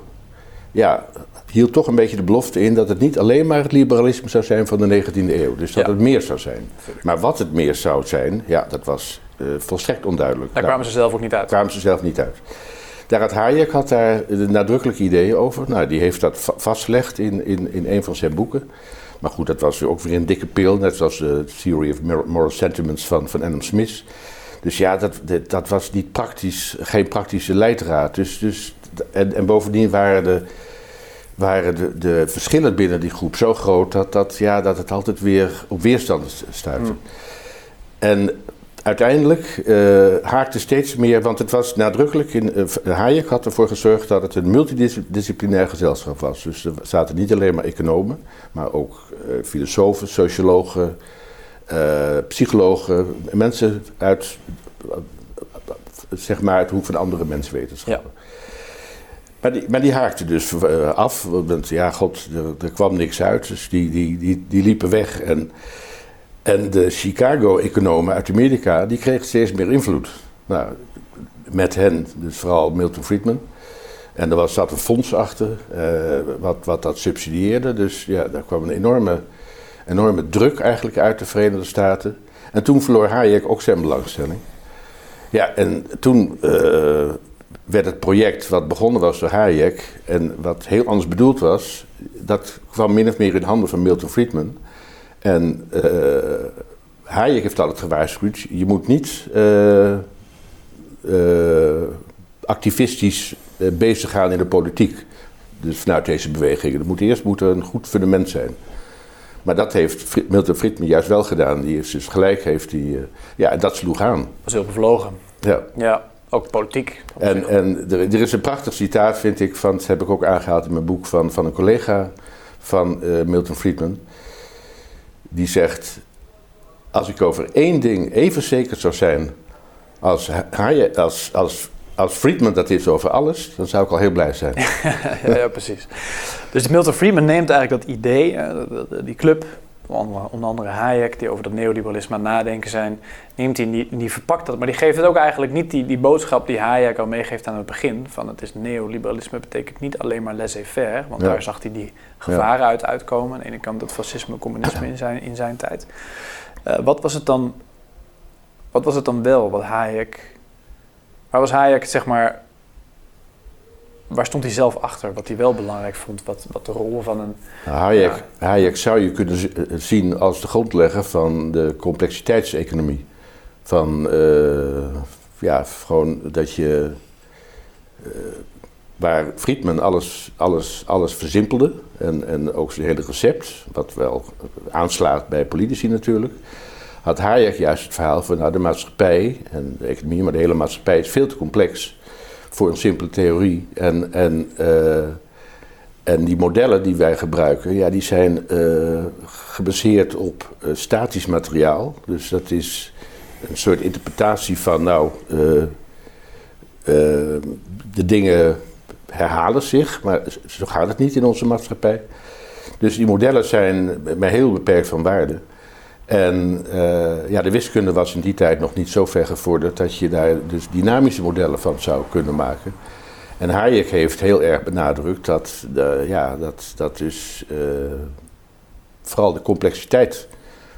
ja, hield toch een beetje de belofte in dat het niet alleen maar het liberalisme zou zijn van de 19e eeuw. Dus dat het meer zou zijn. Maar wat het meer zou zijn, ja, dat was uh, volstrekt onduidelijk. Daar kwamen ze zelf ook niet uit. kwamen ze zelf niet uit. Daar had Hayek had daar nadrukkelijke ideeën over. Nou, die heeft dat va vastgelegd in, in, in een van zijn boeken. Maar goed, dat was ook weer een dikke pil, net zoals de Theory of Moral Sentiments van, van Adam Smith. Dus ja, dat, dat, dat was niet praktisch, geen praktische leidraad. Dus, dus, en, en bovendien waren de, waren de, de, verschillen binnen die groep zo groot dat, dat, ja, dat het altijd weer op weerstand stuitte. Mm. En uiteindelijk uh, haakte steeds meer, want het was nadrukkelijk, in, uh, Hayek had ervoor gezorgd dat het een multidisciplinair gezelschap was. Dus er zaten niet alleen maar economen, maar ook uh, filosofen, sociologen, psychologen, mensen uit, zeg maar, het hoek van andere menswetenschappen. Ja. Maar die, maar haakte dus uh, af. Want ja, god, er, er, kwam niks uit. Dus die, die, die, die liepen weg. En, en de Chicago-economen uit Amerika, die kregen steeds meer invloed. Nou, met hen, dus vooral Milton Friedman. En er was, zat een fonds achter, uh, wat, wat dat subsidieerde. Dus ja, daar kwam een enorme, enorme druk eigenlijk uit de Verenigde Staten. En toen verloor Hayek ook zijn belangstelling. Ja, en toen uh, werd het project wat begonnen was door Hayek en wat heel anders bedoeld was, dat kwam min of meer in handen van Milton Friedman. En uh, Hayek heeft altijd gewaarschuwd, je moet niet uh, uh, activistisch bezig gaan in de politiek. Dus vanuit deze bewegingen. Er moet eerst moet een goed fundament zijn. Maar dat heeft Milton Friedman juist wel gedaan. Die is dus gelijk heeft hij. ja, en dat sloeg aan. Dat was heel bevlogen. Ja. ja. Ook politiek. En, en er, er, is een prachtig citaat, vind ik, van, dat heb ik ook aangehaald in mijn boek van, van een collega van uh, Milton Friedman. Die zegt: Als ik over één ding even zeker zou zijn als, hij, als, als, als Friedman dat is over alles, dan zou ik al heel blij zijn. ja, ja, precies. Dus Milton Friedman neemt eigenlijk dat idee, die club, onder andere Hayek, die over dat neoliberalisme aan het nadenken zijn, neemt hij, die, die verpakt dat. Maar die geeft het ook eigenlijk niet die, die boodschap die Hayek al meegeeft aan het begin. Van het is neoliberalisme betekent niet alleen maar laissez-faire, want daar zag hij die gevaren uit uitkomen. Aan de ene kant het fascisme, communisme in zijn, in zijn tijd. Uh, wat was het dan, wat was het dan wel wat Hayek, waar was Hayek zeg maar waar stond hij zelf achter? Wat hij wel belangrijk vond, wat, wat de rol van een. Hayek, ja. Hayek zou je kunnen zien als de grondlegger van de complexiteitseconomie. Van uh, ja, gewoon dat je. Uh, waar Friedman alles, alles, alles versimpelde. En, en ook zijn hele recept, wat wel aanslaat bij politici natuurlijk. Had Hayek juist het verhaal van nou, de maatschappij en de economie, maar de hele maatschappij is veel te complex voor een simpele theorie. En, en, uh, en die modellen die wij gebruiken, ja, die zijn uh, gebaseerd op uh, statisch materiaal. Dus dat is een soort interpretatie van, nou, de dingen herhalen zich, maar zo gaat het niet in onze maatschappij. Dus die modellen zijn maar heel beperkt van waarde. En uh, ja, de wiskunde was in die tijd nog niet zo ver gevorderd dat je daar dus dynamische modellen van zou kunnen maken. En Hayek heeft heel erg benadrukt dat, ja, dat, dat dus vooral de complexiteit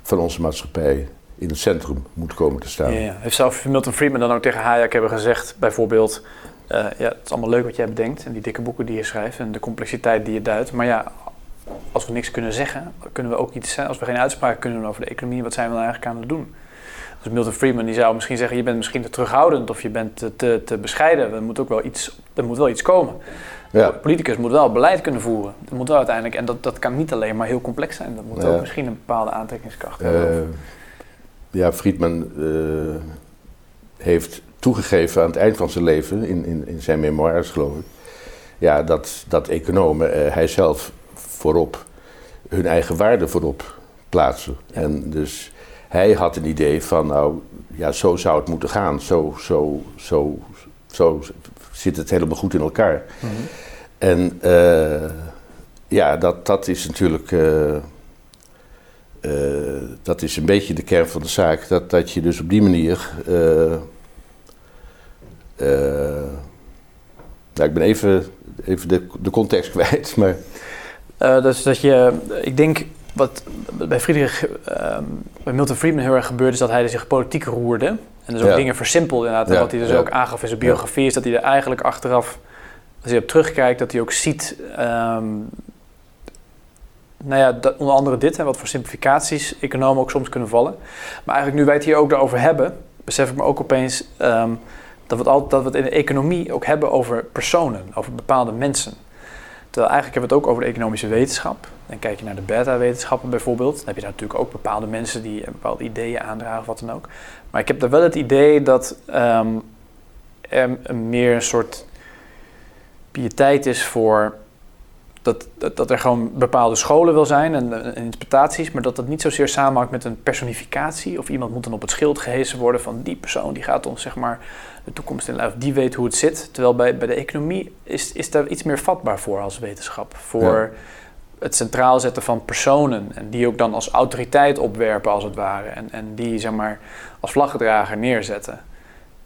van onze maatschappij in het centrum moet komen te staan. Ja. Heeft zelf Milton Friedman dan ook tegen Hayek hebben gezegd, bijvoorbeeld, uh, ja, het is allemaal leuk wat jij bedenkt en die dikke boeken die je schrijft en de complexiteit die je duidt, maar ja, als we niks kunnen zeggen, kunnen we ook iets, als we geen uitspraak kunnen doen over de economie, wat zijn we dan eigenlijk aan het doen? Dus Milton Friedman die zou misschien zeggen, je bent misschien te terughoudend of je bent te, te, te bescheiden. Er moet ook wel iets, er moet wel iets komen. Ja. politicus moet wel beleid kunnen voeren. Dat moet wel uiteindelijk, en dat, dat kan niet alleen maar heel complex zijn. Dat moet ook misschien een bepaalde aantrekkingskracht hebben. Uh, ja, Friedman uh, heeft toegegeven aan het eind van zijn leven, in, in, in zijn memoires geloof ik, ja, dat, dat economen, uh, hij zelf voorop, hun eigen waarde voorop plaatsen. En dus hij had een idee van, nou, ja, zo zou het moeten gaan. Zo, zo, zo, zo zit het helemaal goed in elkaar. Mhm. En uh, ja, dat, dat is natuurlijk. Uh, uh, dat is een beetje de kern van de zaak. Dat, dat je dus op die manier. nou, ik ben even, even de, de context kwijt, maar. Uh, dus dat je, ik denk wat bij Friedrich, uh, bij Milton Friedman heel erg gebeurde, is dat hij zich politiek roerde. En dus ook dingen versimpelde inderdaad. En wat hij dus ook aangaf in zijn biografie, is dat hij er eigenlijk achteraf, als hij op terugkijkt, dat hij ook ziet, um, nou ja, dat, onder andere dit, en wat voor simplificaties economen ook soms kunnen vallen. Maar eigenlijk nu wij het hier ook daarover hebben, besef ik me ook opeens um, dat, we het altijd, dat we het in de economie ook hebben over personen, over bepaalde mensen. Terwijl eigenlijk hebben we het ook over de economische wetenschap. Dan kijk je naar de beta-wetenschappen bijvoorbeeld. Dan heb je daar natuurlijk ook bepaalde mensen die bepaalde ideeën aandragen wat dan ook. Maar ik heb er wel het idee dat um, er meer een soort pietijd is voor dat, dat, dat, er gewoon bepaalde scholen wil zijn en, en, interpretaties, maar dat dat niet zozeer samenhangt met een personificatie of iemand moet dan op het schild gehezen worden van die persoon die gaat ons zeg maar de toekomst in of die weet hoe het zit. Terwijl bij, bij de economie is, is daar iets meer vatbaar voor als wetenschap. Voor het centraal zetten van personen en die ook dan als autoriteit opwerpen als het ware en, en die zeg maar als vlaggedrager neerzetten.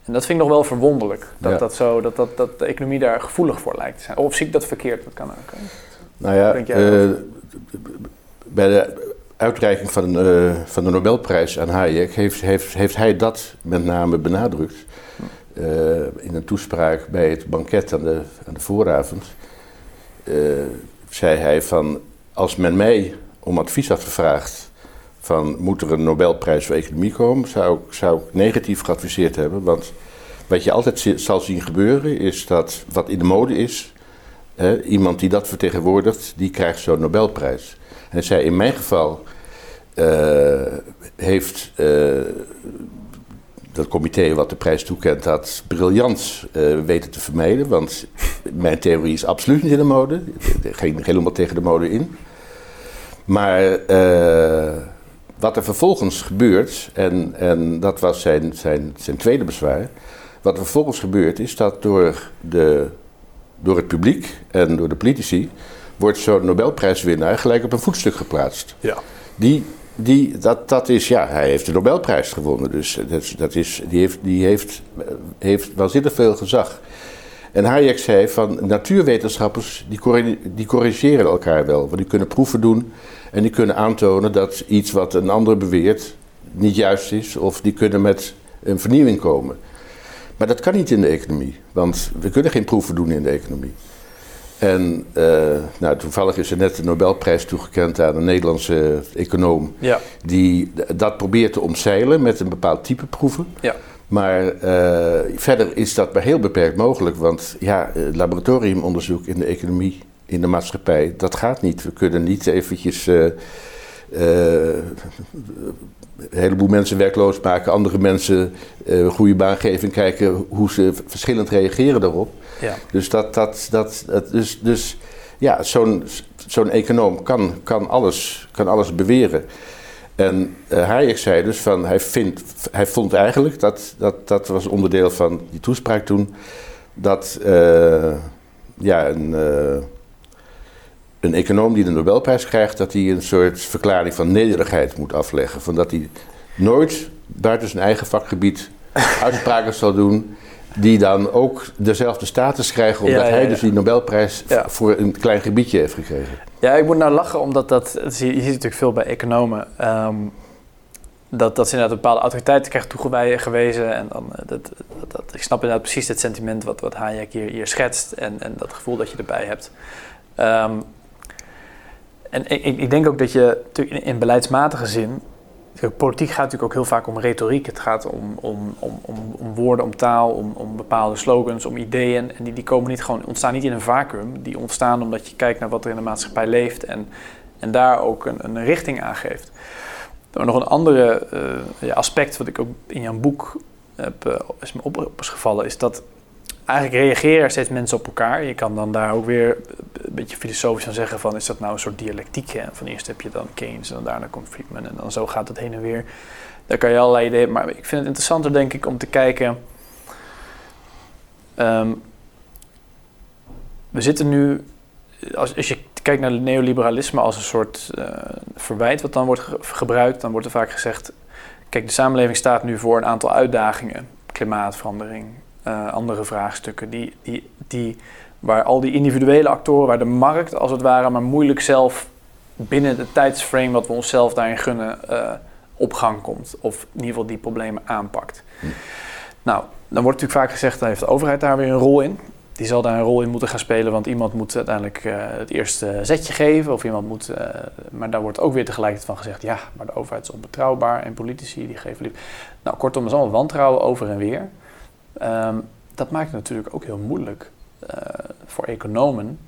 En dat vind ik nog wel verwonderlijk, dat, dat, zo, dat, dat, dat de economie daar gevoelig voor lijkt te zijn. Of zie ik dat verkeerd? Dat kan ook. Nou ja, uh, bij de uitreiking van, uh, van de Nobelprijs aan Hayek heeft, heeft, heeft hij dat met name benadrukt. Uh, in een toespraak bij het banket aan de, aan de vooravond. zei hij van, als men mij om advies had gevraagd van moet er een Nobelprijs voor economie komen, zou, zou ik negatief geadviseerd hebben. Want wat je altijd zal zien gebeuren is dat wat in de mode is, hè, iemand die dat vertegenwoordigt, die krijgt zo'n Nobelprijs. En hij zei in mijn geval uh, heeft dat comité wat de prijs toekent dat briljant uh, weten te vermijden. Want mijn theorie is absoluut niet in de mode. Ik ging helemaal tegen de mode in. Maar wat er vervolgens gebeurt, en, en dat was zijn, zijn, zijn tweede bezwaar. Wat er vervolgens gebeurt is dat door, de, door het publiek en door de politici wordt zo'n Nobelprijswinnaar gelijk op een voetstuk geplaatst. Ja. Die, die, dat, dat is, ja, hij heeft de Nobelprijs gewonnen. Dus dat, dat is, die heeft, die heeft, heeft waanzinnig veel gezag. En Hayek zei van natuurwetenschappers die, die corrigeren elkaar wel. Want die kunnen proeven doen en die kunnen aantonen dat iets wat een ander beweert niet juist is. Of die kunnen met een vernieuwing komen. Maar dat kan niet in de economie. Want we kunnen geen proeven doen in de economie. En uh, nou, toevallig is er net de Nobelprijs toegekend aan een Nederlandse econoom. Ja. Die dat probeert te omzeilen met een bepaald type proeven. Ja. Maar uh, verder is dat maar heel beperkt mogelijk, want ja, laboratoriumonderzoek in de economie, in de maatschappij, dat gaat niet. We kunnen niet eventjes uh, een heleboel mensen werkloos maken, andere mensen een goede baan geven en kijken hoe ze verschillend reageren daarop. Ja. Dus, dat, dat, dat, dat, dus, dus ja, zo'n zo'n econoom kan, kan, alles, kan alles beweren. En uh, Hayek zei dus van, hij, vindt, hij vond eigenlijk, dat, dat, dat was onderdeel van die toespraak toen, dat uh, ja, een, uh, een econoom die de Nobelprijs krijgt, dat hij een soort verklaring van nederigheid moet afleggen. Van dat hij nooit buiten zijn eigen vakgebied uitspraken zal doen die dan ook dezelfde status krijgen, omdat hij dus die Nobelprijs voor een klein gebiedje heeft gekregen. Ja, ik moet nou lachen, omdat dat, je, ziet natuurlijk veel bij economen, um, dat, dat ze inderdaad bepaalde autoriteit krijgen toegewezen. En dan, eh, dat, dat, ik snap inderdaad precies het sentiment wat, wat Hayek hier, hier schetst en, en dat gevoel dat je erbij hebt. Um, en ik, ik denk ook dat je in beleidsmatige zin Politiek gaat natuurlijk ook heel vaak om retoriek. Het gaat om, om, om, om, woorden, om taal, om, bepaalde slogans, om ideeën. En die, die komen niet gewoon, ontstaan niet in een vacuüm. Die ontstaan omdat je kijkt naar wat er in de maatschappij leeft en, en daar ook een, een richting aan geeft. Nog een andere uh, aspect wat ik ook in jouw boek heb, uh, is me op is gevallen, is dat eigenlijk reageren steeds mensen op elkaar. Je kan dan daar ook weer een beetje filosofisch aan zeggen van... is dat nou een soort dialectiek? Hè? Van eerst heb je dan Keynes en dan daarna komt Friedman... en dan zo gaat het heen en weer. Daar kan je allerlei ideeën... Maar ik vind het interessanter denk ik om te kijken... Um, we zitten nu... Als, als je kijkt naar neoliberalisme als een soort uh, verwijt wat dan wordt ge gebruikt... dan wordt er vaak gezegd... kijk, de samenleving staat nu voor een aantal uitdagingen. Klimaatverandering, uh, andere vraagstukken. Die, die, die, waar al die individuele actoren, waar de markt als het ware maar moeilijk zelf binnen de tijdsframe wat we onszelf daarin gunnen uh, op gang komt. Of in ieder geval die problemen aanpakt. Hm. Nou, dan wordt natuurlijk vaak gezegd, dan heeft de overheid daar weer een rol in. Die zal daar een rol in moeten gaan spelen, want iemand moet uiteindelijk uh, het eerste zetje geven. Of iemand moet, uh, maar daar wordt ook weer tegelijkertijd van gezegd, ja, maar de overheid is onbetrouwbaar en politici die geven lief. Nou, kortom, er is allemaal wantrouwen over en weer. Um, dat maakt het natuurlijk ook heel moeilijk voor economen.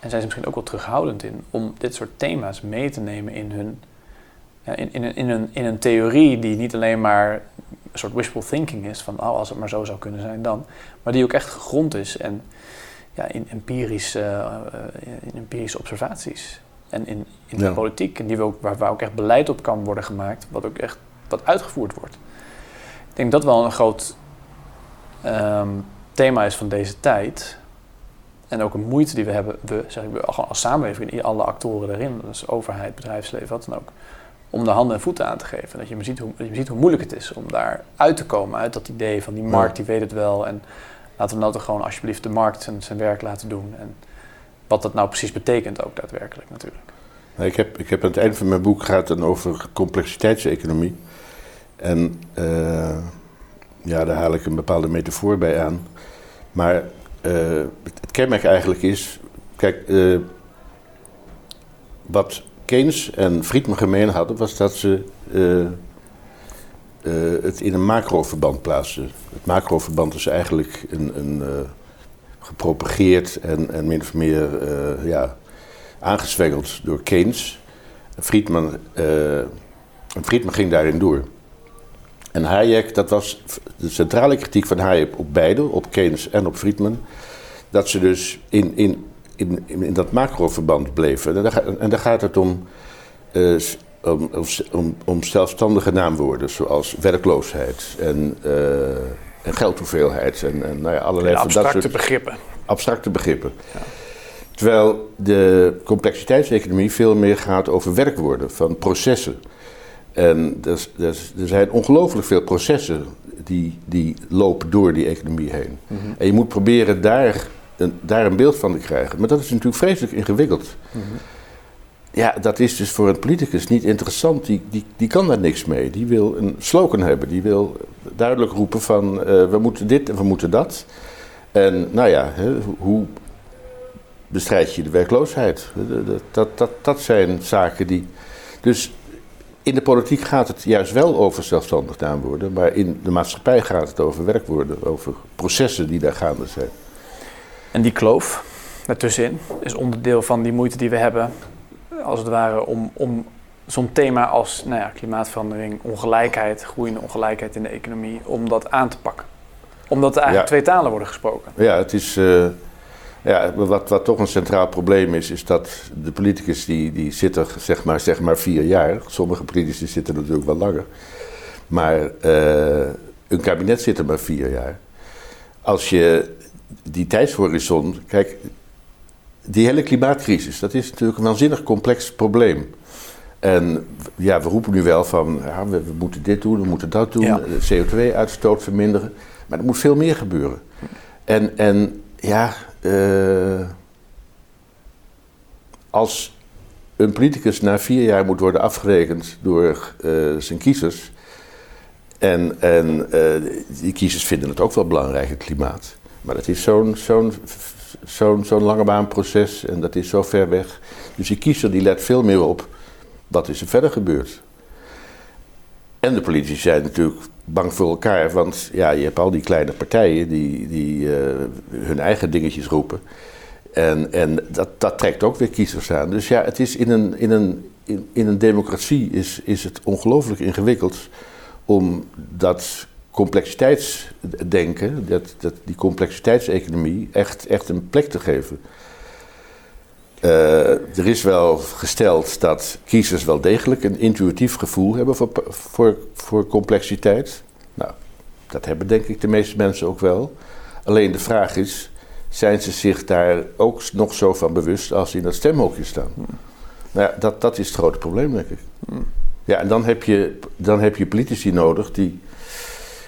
En zijn ze misschien ook wel terughoudend in om dit soort thema's mee te nemen in hun. In, in, een, in, een, in een theorie die niet alleen maar een soort wishful thinking is, van oh, als het maar zo zou kunnen zijn dan, maar die ook echt gegrond is en ja, in, empirisch, uh, in empirische observaties. En in, in de politiek, en die we ook, waar, waar ook echt beleid op kan worden gemaakt, wat ook echt wat uitgevoerd wordt. Ik denk dat wel een groot um, thema is van deze tijd. En ook een moeite die we hebben, we, zeg ik, gewoon als samenleving, alle actoren erin, dus overheid, bedrijfsleven, wat dan ook, om de handen en voeten aan te geven. Dat je ziet hoe, je ziet hoe moeilijk het is om daar uit te komen, uit dat idee van die markt, die weet het wel. En laten we nou toch gewoon alsjeblieft de markt zijn, zijn werk laten doen. En wat dat nou precies betekent ook daadwerkelijk natuurlijk. Ik heb, ik heb aan het eind van mijn boek gaat over complexiteitseconomie. En uh, ja, daar haal ik een bepaalde metafoor bij aan. Maar het, kenmerk eigenlijk is, kijk, uh, wat Keynes en Friedman gemeen hadden, was dat ze uh, het in een macroverband plaatsen. Het macroverband is eigenlijk een, een gepropageerd en, en min of meer ja, aangezwengeld door Keynes. Friedman, Friedman ging daarin door. En Hayek, dat was de centrale kritiek van Hayek op beide, op Keynes en op Friedman, dat ze dus in, in, in, in dat macroverband bleven. En daar, en daar gaat het om, uh, om, om, om, zelfstandige naamwoorden, zoals werkloosheid en, uh, en geldhoeveelheid en, en nou ja, allerlei van dat soort begrippen. Abstracte begrippen. Ja. Terwijl de complexiteitseconomie veel meer gaat over werkwoorden, van processen. En er, er, er zijn ongelooflijk veel processen die, die lopen door die economie heen. Mhm. En je moet proberen daar een, daar een beeld van te krijgen. Maar dat is natuurlijk vreselijk ingewikkeld. Mhm. Ja, dat is dus voor een politicus niet interessant. Die, die, die kan daar niks mee. Die wil een slogan hebben. Die wil duidelijk roepen van uh, we moeten dit en we moeten dat. En nou ja, hè, hoe bestrijd je de werkloosheid? Dat, dat, dat, dat zijn zaken die. Dus in de politiek gaat het juist wel over zelfstandig gedaan worden, maar in de maatschappij gaat het over werkwoorden, over processen die daar gaande zijn. En die kloof daartussenin is onderdeel van die moeite die we hebben, als het ware, om, om zo'n thema als nou ja, klimaatverandering, ongelijkheid, groeiende ongelijkheid in de economie, om dat aan te pakken. Omdat er eigenlijk twee talen worden gesproken. Ja, het is. Uh, ja, wat, wat toch een centraal probleem is, is dat de politicus die, die zitten zeg maar, zeg maar vier jaar. Sommige politici zitten natuurlijk wel langer. Maar uh, een kabinet zit er maar vier jaar. Als je die tijdshorizon. Kijk, die hele klimaatcrisis, dat is natuurlijk een waanzinnig complex probleem. En ja, we roepen nu wel van, ja, we, moeten dit doen, we moeten dat doen, CO2-uitstoot verminderen. Maar er moet veel meer gebeuren. En, en ja, uh, als een politicus na vier jaar moet worden afgerekend door uh, zijn kiezers. En, en uh, die kiezers vinden het ook wel belangrijk, het klimaat. Maar dat is zo'n zo'n zo'n zo'n langebaanproces en dat is zo ver weg. Dus die kiezer die let veel meer op wat is er verder gebeurd. En de politici zijn natuurlijk bang voor elkaar, want ja, je hebt al die kleine partijen die, die uh, hun eigen dingetjes roepen. En, en dat, dat trekt ook weer kiezers aan. Dus ja, het is in een, in een, in, in een democratie is, is het ongelooflijk ingewikkeld om dat complexiteitsdenken, dat, dat, die complexiteitseconomie, echt, echt een plek te geven. Uh, er is wel gesteld dat kiezers wel degelijk een intuïtief gevoel hebben voor, voor, voor complexiteit. Nou, dat hebben denk ik de meeste mensen ook wel. Alleen de vraag is, zijn ze zich daar ook nog zo van bewust als ze in dat stemhokje staan? Hmm. Nou ja, dat, dat is het grote probleem, denk ik. Hmm. Ja, en dan heb je, dan heb je politici nodig die,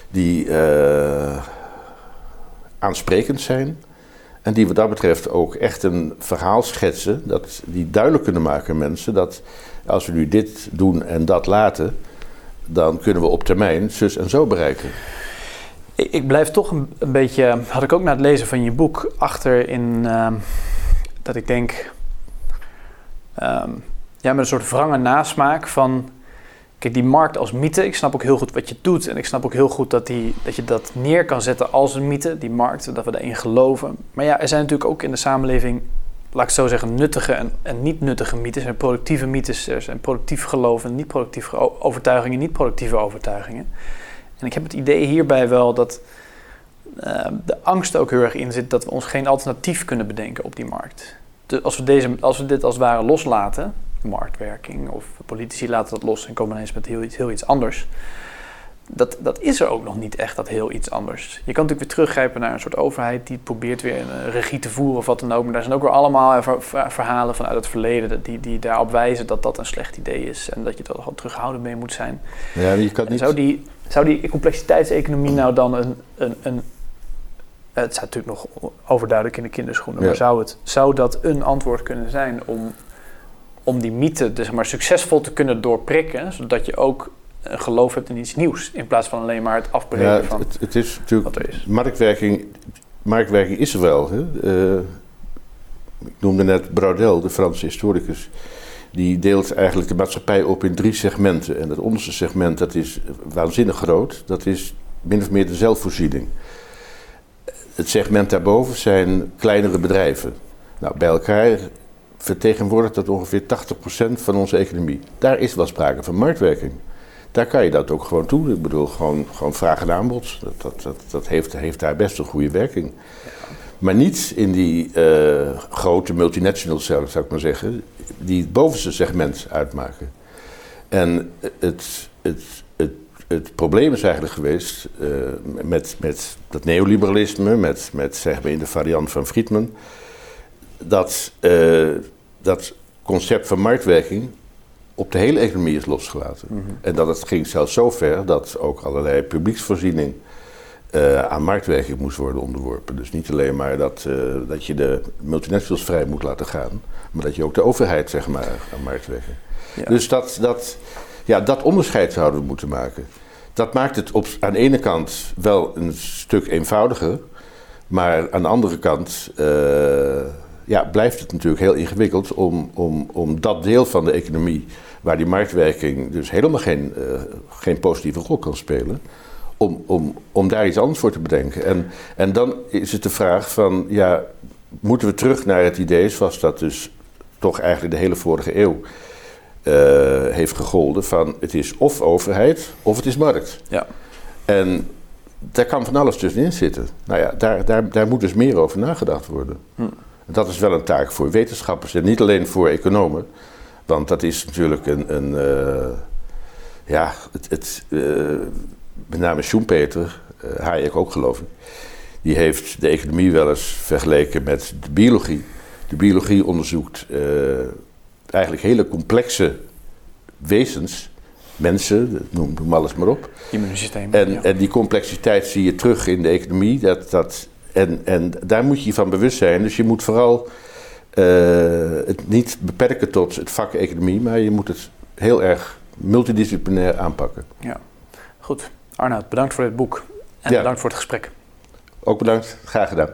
die uh, aansprekend zijn en die wat dat betreft ook echt een verhaal schetsen, dat, die duidelijk kunnen maken mensen dat als we nu dit doen en dat laten, dan kunnen we op termijn zus en zo bereiken. Ik, blijf toch een, een, beetje, had ik ook na het lezen van je boek, achter in uh, dat ik denk, um, ja, met een soort wrange nasmaak van Kijk, die markt als mythe, ik snap ook heel goed wat je doet. En ik snap ook heel goed dat, die, dat je dat neer kan zetten als een mythe, die markt, dat we daarin geloven. Maar ja, er zijn natuurlijk ook in de samenleving, laat ik zo zeggen, nuttige en, en niet nuttige mythes. Zijn productieve mythes, er zijn productief geloven, niet productieve overtuigingen, niet productieve overtuigingen. En ik heb het idee hierbij wel dat uh, de angst ook heel erg in zit dat we ons geen alternatief kunnen bedenken op die markt. Dus als we, deze, als we dit als het ware loslaten, marktwerking of politici laten dat los en komen ineens met heel iets, heel iets anders. Dat, dat is er ook nog niet echt, dat heel iets anders. Je kan natuurlijk weer teruggrijpen naar een soort overheid die probeert weer een regie te voeren of wat dan ook. Maar daar zijn ook weer allemaal verhalen vanuit het verleden die, die daarop wijzen dat dat een slecht idee is en dat je er gewoon terughouden mee moet zijn. Ja, je kan niet... Zou die, zou die complexiteitseconomie nou dan een, een, een het staat natuurlijk nog overduidelijk in de kinderschoenen, maar zou, het, zou dat een antwoord kunnen zijn om om die mythe dus maar, succesvol te kunnen doorprikken, zodat je ook een geloof hebt in iets nieuws, in plaats van alleen maar het afbreken ja, van het, het is natuurlijk, wat er is. Marktwerking, marktwerking is er wel. Hè? Uh, ik noemde net Braudel, de Franse historicus. Die deelt eigenlijk de maatschappij op in drie segmenten. En het onderste segment dat is waanzinnig groot. Dat is min of meer de zelfvoorziening. Het segment daarboven zijn kleinere bedrijven. Nou, bij elkaar vertegenwoordigt dat ongeveer 80% van onze economie. Daar is wel sprake van marktwerking. Daar kan je dat ook gewoon doen. Ik bedoel, gewoon, gewoon vraag en aanbod. Dat, dat, dat, dat heeft, heeft daar best een goede werking. Maar niet in die uh, grote multinationals, zou ik maar zeggen, die het bovenste segment uitmaken. En het, het, het, het probleem is eigenlijk geweest uh, met, met dat neoliberalisme, met, met zeg maar in de variant van Friedman dat uh, dat concept van marktwerking op de hele economie is losgelaten. Mhm. En dat het ging zelfs zo ver dat ook allerlei publieksvoorziening uh, aan marktwerking moest worden onderworpen. Dus niet alleen maar dat, uh, dat je de multinationals vrij moet laten gaan, maar dat je ook de overheid zeg maar, aan marktwerking. Ja. Dus dat, dat, ja, dat onderscheid zouden we moeten maken. Dat maakt het op, aan de ene kant wel een stuk eenvoudiger, maar aan de andere kant uh, ja, blijft het natuurlijk heel ingewikkeld om, om, om dat deel van de economie waar die marktwerking dus helemaal geen, uh, geen positieve rol kan spelen, om, om, om daar iets anders voor te bedenken. En, en dan is het de vraag van, ja, moeten we terug naar het idee zoals dat dus toch eigenlijk de hele vorige eeuw uh, heeft gegolden van het is of overheid of het is markt. Ja. En daar kan van alles tussenin zitten. Nou ja, daar, daar, daar moet dus meer over nagedacht worden. Hm. Dat is wel een taak voor wetenschappers en niet alleen voor economen. Want dat is natuurlijk een. een uh, ja, het, het, uh, met name Schumpeter, uh, Hayek ook geloof ik. Die heeft de economie wel eens vergeleken met de biologie. De biologie onderzoekt eigenlijk hele complexe wezens mensen, noem, alles maar op. Immuunsysteem. En, en die complexiteit zie je terug in de economie. Dat, dat, en, en daar moet je je van bewust zijn. Dus je moet vooral uh, het niet beperken tot het vak economie, maar je moet het heel erg multidisciplinair aanpakken. Ja, goed. Arnoud, bedankt voor dit boek en ja. bedankt voor het gesprek. Ook bedankt, graag gedaan.